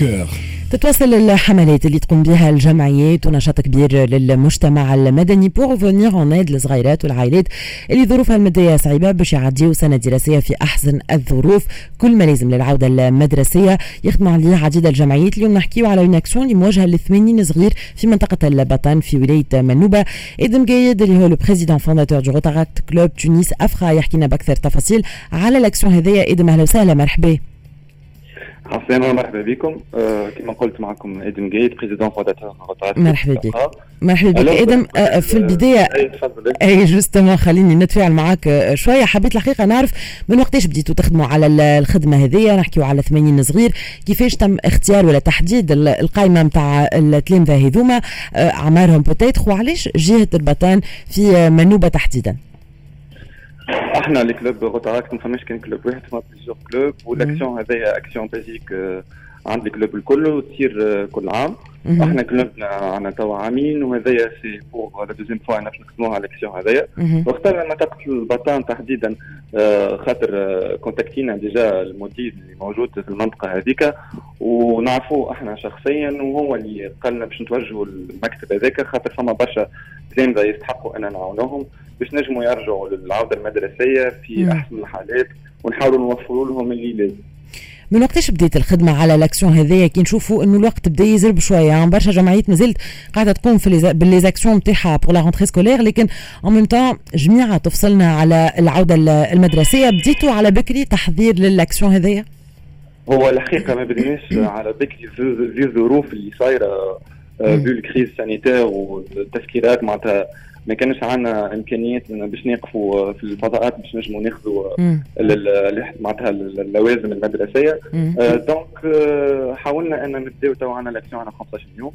cœur تتواصل الحملات اللي تقوم بها الجمعيات ونشاط كبير للمجتمع المدني pour venir en aide للصغيرات والعائلات اللي ظروفها المادية صعيبة باش يعديوا سنة دراسية في أحسن الظروف. كل ما لازم للعودة المدرسية يخدم عليه عديد الجمعيات. اليوم نحكيو على une action اللي موجهة ل 80 صغير في منطقة البطان في ولاية منوبة. إدم قايد اللي هو le président fondateur du Rotaract Club تونس افخا يحكينا بأكثر تفاصيل على الاكسيون هذيا إدم أهلا وسهلا مرحبا. عسلامة مرحبا بكم. آه كما قلت معكم آدم جيد président fondateur مرحبا بك. مرحبا بك. آدم آه في البدايه et justement خليني نتفاعل معك آه، شوية. حبيت الحقيقة نعرف من وقتاش بديتوا تخدموا على الخدمة هذه نحكيو على 80 صغير. كيفاش تم اختيار ولا تحديد القائمه نتاع التلامذه هذوما؟ آه، أعمارهم peut-être وعلاش جهة البطان في منوبة تحديدا؟ إحنا ال club Rotaract ما فماش كان club واحد فما plusieurs clubs والأكسيون هذايا action basique عند ال clubs الكل وتصير كل عام. إحنا club نا عندنا توا عامين وهذايا c'est pour la deuxième fois باش نخدموها على الإكسيون هذايا. واخترنا منطقه البطان تحديدا خاطر كونتاكتينا déjà المدير اللي موجود في المنطقة هذيك ونعرفوه إحنا شخصيا وهو اللي قال لنا باش نتوجهوا المكتب هذاك خاطر فما برشا تلامذه يستحقوا ان نعاونوهم باش نجموا يرجعوا للعودة المدرسية في. أحسن الحالات. ونحاولوا نوفروا لهم اللي لازم من وقتاش بديت الخدمة على l'action هذايا كي نشوفوا إنه الوقت بدأ يزرب شوية. يعني برشا جمعيات مازالت قاعدة تقوم في ب les actions نتاعها pour la rentrée scolaire لكن en même temps جميعها تفصلنا على العودة المدرسية. بديتوا على بكري تحضير للأكسيون هذايا هو الحقيقة ما بدناش على بكري. في الظروف اللي صايرة في ال crise sanitaire والتفكيرات معناتها ما كانش عندنا إمكانيات باش نقفوا في الفضاءات باش نجموا ناخذوا معناتها اللوازم المدرسية. آه donc آه حاولنا إن نبداو تو عندنا l'action على 15 يوم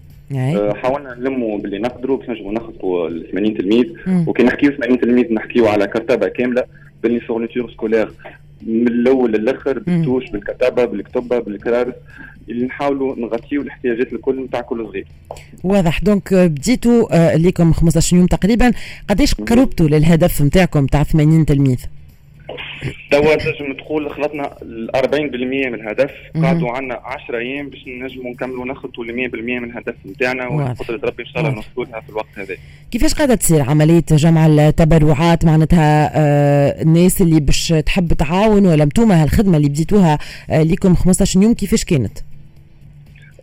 آه حاولنا نلموا باللي نقدروا باش نجموا ناخذوا ال 80 تلميذ. وكي نحكيو 80 تلميذ نحكيو على كرتبة كاملة بال les fournitures scolaires. من الأول للآخر بالطوش بالكتابة بالكتبة بالكرارس اللي نحاولوا نغطيو الاحتياجات الكل نتاع كل صغير. واضح دونك بديتوا آه ليكم 15 يوم تقريبا قداش قربتوا للهدف نتاعكم تاع 80 تلميذ؟ توا تنجم تقول خلطنا 40% من الهدف. قعدوا عندنا 10 أيام باش نجموا نكملوا نخلطوا ل 100% من الهدف نتاعنا وقدرة ربي إن شاء الله نوصلوا لها في الوقت هذا. كيفاش قاعدة تصير عملية جمع التبرعات؟ معناتها آه الناس اللي باش تحب تعاون ولا انتوما هالخدمة اللي بديتوها آه ليكم 15 يوم كيفاش كانت؟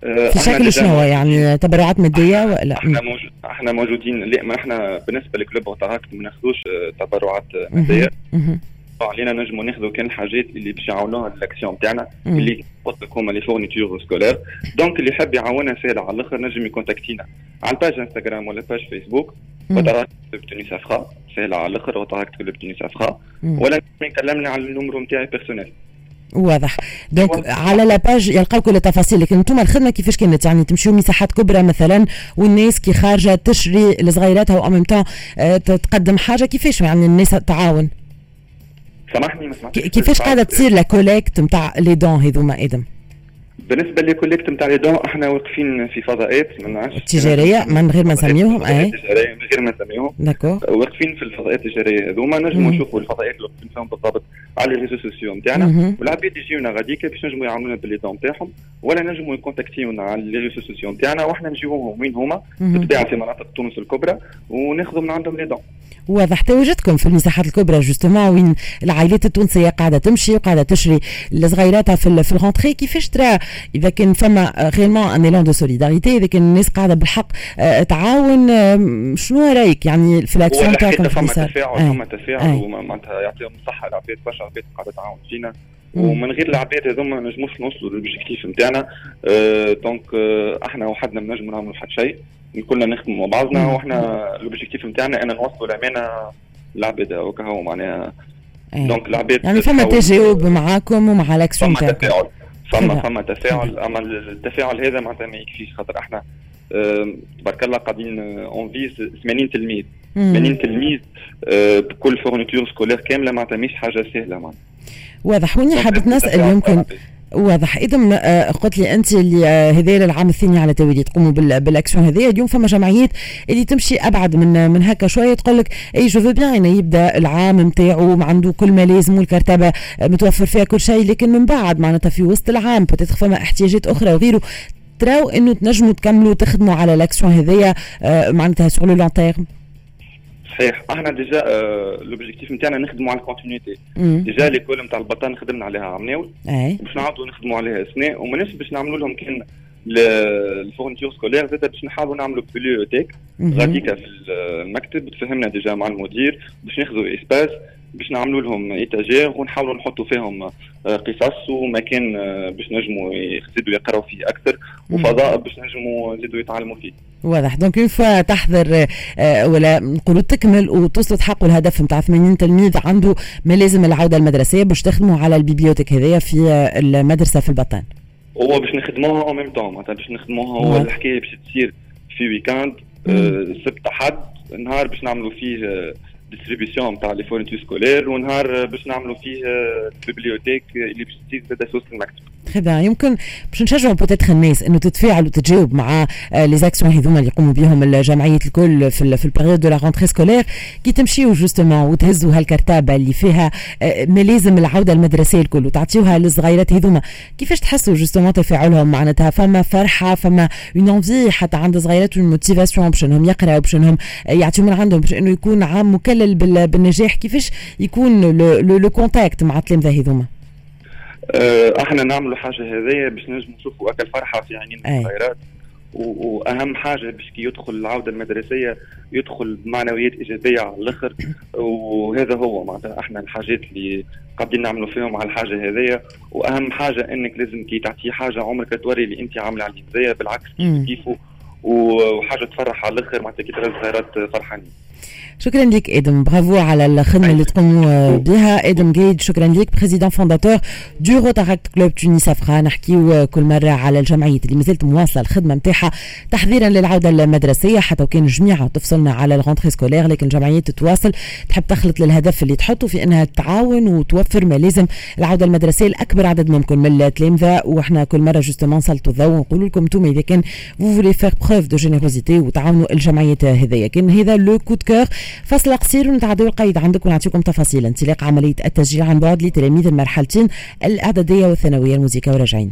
في شكل شنو؟ يعني تبرعات مادية ولا أحنا موجود أحنا موجودين لا ما إحنا بالنسبة ل club Rotaract ما ناخذوش تبرعات مادية. علينا نجموا ناخذوا كان الحاجات اللي باش يعاونوها الاكسيون تاعنا اللي قلت لكم les fournitures scolaires donc اللي حاب يعاوننا سهل على الآخر نجم ي contacti نا على ال page انستغرام ولا page فيسبوك Rotaract Tunis Ephra سهل على الآخر Rotaract تكتب Tunis Ephra ولا يكلمني على ال numéro نتاعي personnel واضح. donc على la page يلقاو كل التفاصيل لكن أنتم الخدمة كيفاش كانت يعني تمشيو مساحات كبرى مثلا والناس كي خارجة تشري لصغيراتها وأم تقدم حاجة كيفاش؟ يعني الناس تعاون. سامحني كيفاش قاعدة تصير la collecte نتاع les dons هذوما آدم؟ بالنسبة لل collecte نتاع les dons إحنا واقفين في فضاءات تجارية من غير ما نسميوهم أي؟ تجاريه من غير ما نسميوهم. d'accord. واقفين في الفضاءات التجارية هذوما نجموا نشوفوا الفضاءات اللي واقفين فيهم بالضبط على ال réseaux sociaux نتاعنا والعباد يجيونا غاديك باش نجموا يعاونونا بال les dons نتاعهم ولا نجموا ي contacti ونا على ال réseaux sociaux نتاعنا وإحنا نجيوهم وين هما بالطبيعه في مناطق تونس الكبرى وناخذوا من عندهم les dons. واضح تواجدكم في المساحات الكبرى justement وين العائلات التونسية قاعدة تمشي وقاعدة تشري لصغيراتها في في ال rentrée كيفاش ترى إذا كان فما vraiment un élan de solidarité إذا كان الناس قاعدة بالحق آه، تعاون شنو رأيك؟ يعني في الاكسيون تاعكم في فما تفاعل فما تفاعل ومعناتها يعطيهم الصحة العباد برشا عباد قاعدة تعاون فينا. ومن غير العباد هذوما ما نجموش نوصلوا لل objectif نتاعنا. أه donc أه إحنا وحدنا ما نجموا نعملوا حتى شيء. كلنا نخدموا مع بعضنا وإحنا l'objectif نتاعنا أن نوصلوا الامانه للعباد هو معناها. donc العباد يعني فما تجاوب معاكم ومع الاكسيون فما تفاعل. فما فما تفاعل. أما التفاعل هذا معناتها ما يكفيش خاطر إحنا تبارك الله قاعدين on vise 80 تلميذ 80 تلميذ بكل fournitures scolaires كاملة معناتها مش حاجة سهلة معناتها. واضح. وإني حبيت نسأل يمكن واضح. إذا آه، قلت لي أنت اللي آه، هذا العام الثاني على التوالي تقوموا بالأكسيون هذه اليوم فما جمعيات اللي تمشي أبعد من من هكا شوية تقول لك et je veux bien يبدأ العام نتاعو عنده كل ما لازم والكرتبه آه، متوفر فيها كل شيء لكن من بعد معناتها في وسط العام peut-être فما احتياجات أخرى وغيره تراو إنه تنجموا تكملوا تخدموا على الأكسيون هذيا معناتها sur le long terme صحيح. إحنا déjà l'objectif نتاعنا نخدموا على ال continuité déjà l'école نتاع البطان خدمنا عليها عمناول باش نعاودوا نخدموا عليها. سنه وماناش باش نعملوا لهم كان ال fournitures scolaires زاد باش نحاولوا نعملوا bibliothèque غاديكا في المكتب تفهمنا déjà مع المدير باش ناخذوا espace باش نعملوا لهم étagères ونحاولوا نحطوا فيهم آه، قصص ومكان آه، باش نجموا يزيدوا يقراوا فيه أكثر وفضاء باش نجموا يزيدوا يتعلموا فيه. واضح donc une fois تحضر آه، ولا نقولوا تكمل وتوصلوا تحققوا الهدف نتاع 80 تلميذ عنده ما لازم العودة المدرسية باش تخدموا على ال bibliothèque هذيا في المدرسة في البطان. هو باش نخدموها au même temps معناتها باش نخدموها هو الحكاية باش تصير في week-end سبت حد نهار باش نعملوا فيه distribution نتاع les fournitures scolaires ونهار باش نعملوا فيه ال bibliothèque اللي باش تزيد زاد توصل المكتب. bien يمكن باش نشجعوا peut-être الناس إنه تتفاعل وتتجاوب مع les actions هذوما اللي يقوموا بهم الجمعيات الكل في في ال période de la rentrée scolaire كي تمشيو justement وتهزوا هالكرتابة اللي فيها ما لازم العودة المدرسية الكل وتعطيوها للصغيرات هذوما. كيفاش تحسوا justement تفاعلهم معناتها؟ فما فرحة فما une envie حتى عند الصغيرات une motivation باش إنهم يقرأوا باش إنهم يعطيو من عندهم باش إنه يكون عام مكلل بالنجاح. كيفاش يكون le contact مع التلامذة هذوما؟ آه، إحنا نعملوا حاجة هذيا باش نجم نشوفوا هاكل فرحة في عينين الصغيرات وأهم حاجة باش كي يدخل العودة المدرسية يدخل بمعنويات إيجابية على الآخر. وهذا هو معناتها أحنا الحاجات اللي قاعدين نعملوا فيهم على الحاجة هذيا وأهم حاجة إنك لازم كي تعطيه حاجة عمرك توري اللي أنت عاملة عليه زي بالعكس كيفه وحاجة تفرح على الآخر معناتها كي ترى الصغيرات فرحانين شكرا لك إدم. برافو على الخدمة اللي تقوموا بها. آدم جيد شكرا لك. président fondateur de Rotaract club Tunis Ephra نحكيو كل مرة على الجمعيات اللي مازالت مواصلة الخدمة نتاعها تحضيرا للعودة المدرسية حتى وكان الجميع تفصلنا على ال rentrée scolaire لكن الجمعيات تتواصل. تحب تخلط للهدف اللي تحطه في إنها تعاون وتوفر ما لازم العودة المدرسية لاكبر عدد ممكن من التلامذة وإحنا كل مرة justement نسلطوا الضوء ونقول لكم أنتم إذا كان vous voulez faire preuve de générosité وتعاونوا الجمعيات هذيا. كان هذا le coup de cœur فصل قصير ونتعدوا القيد عندك ونعطيكم تفاصيل. انطلاق عملية التسجيل عن بعد لتلاميذ المرحلتين الأعدادية والثانوية الموسيقى وراجعين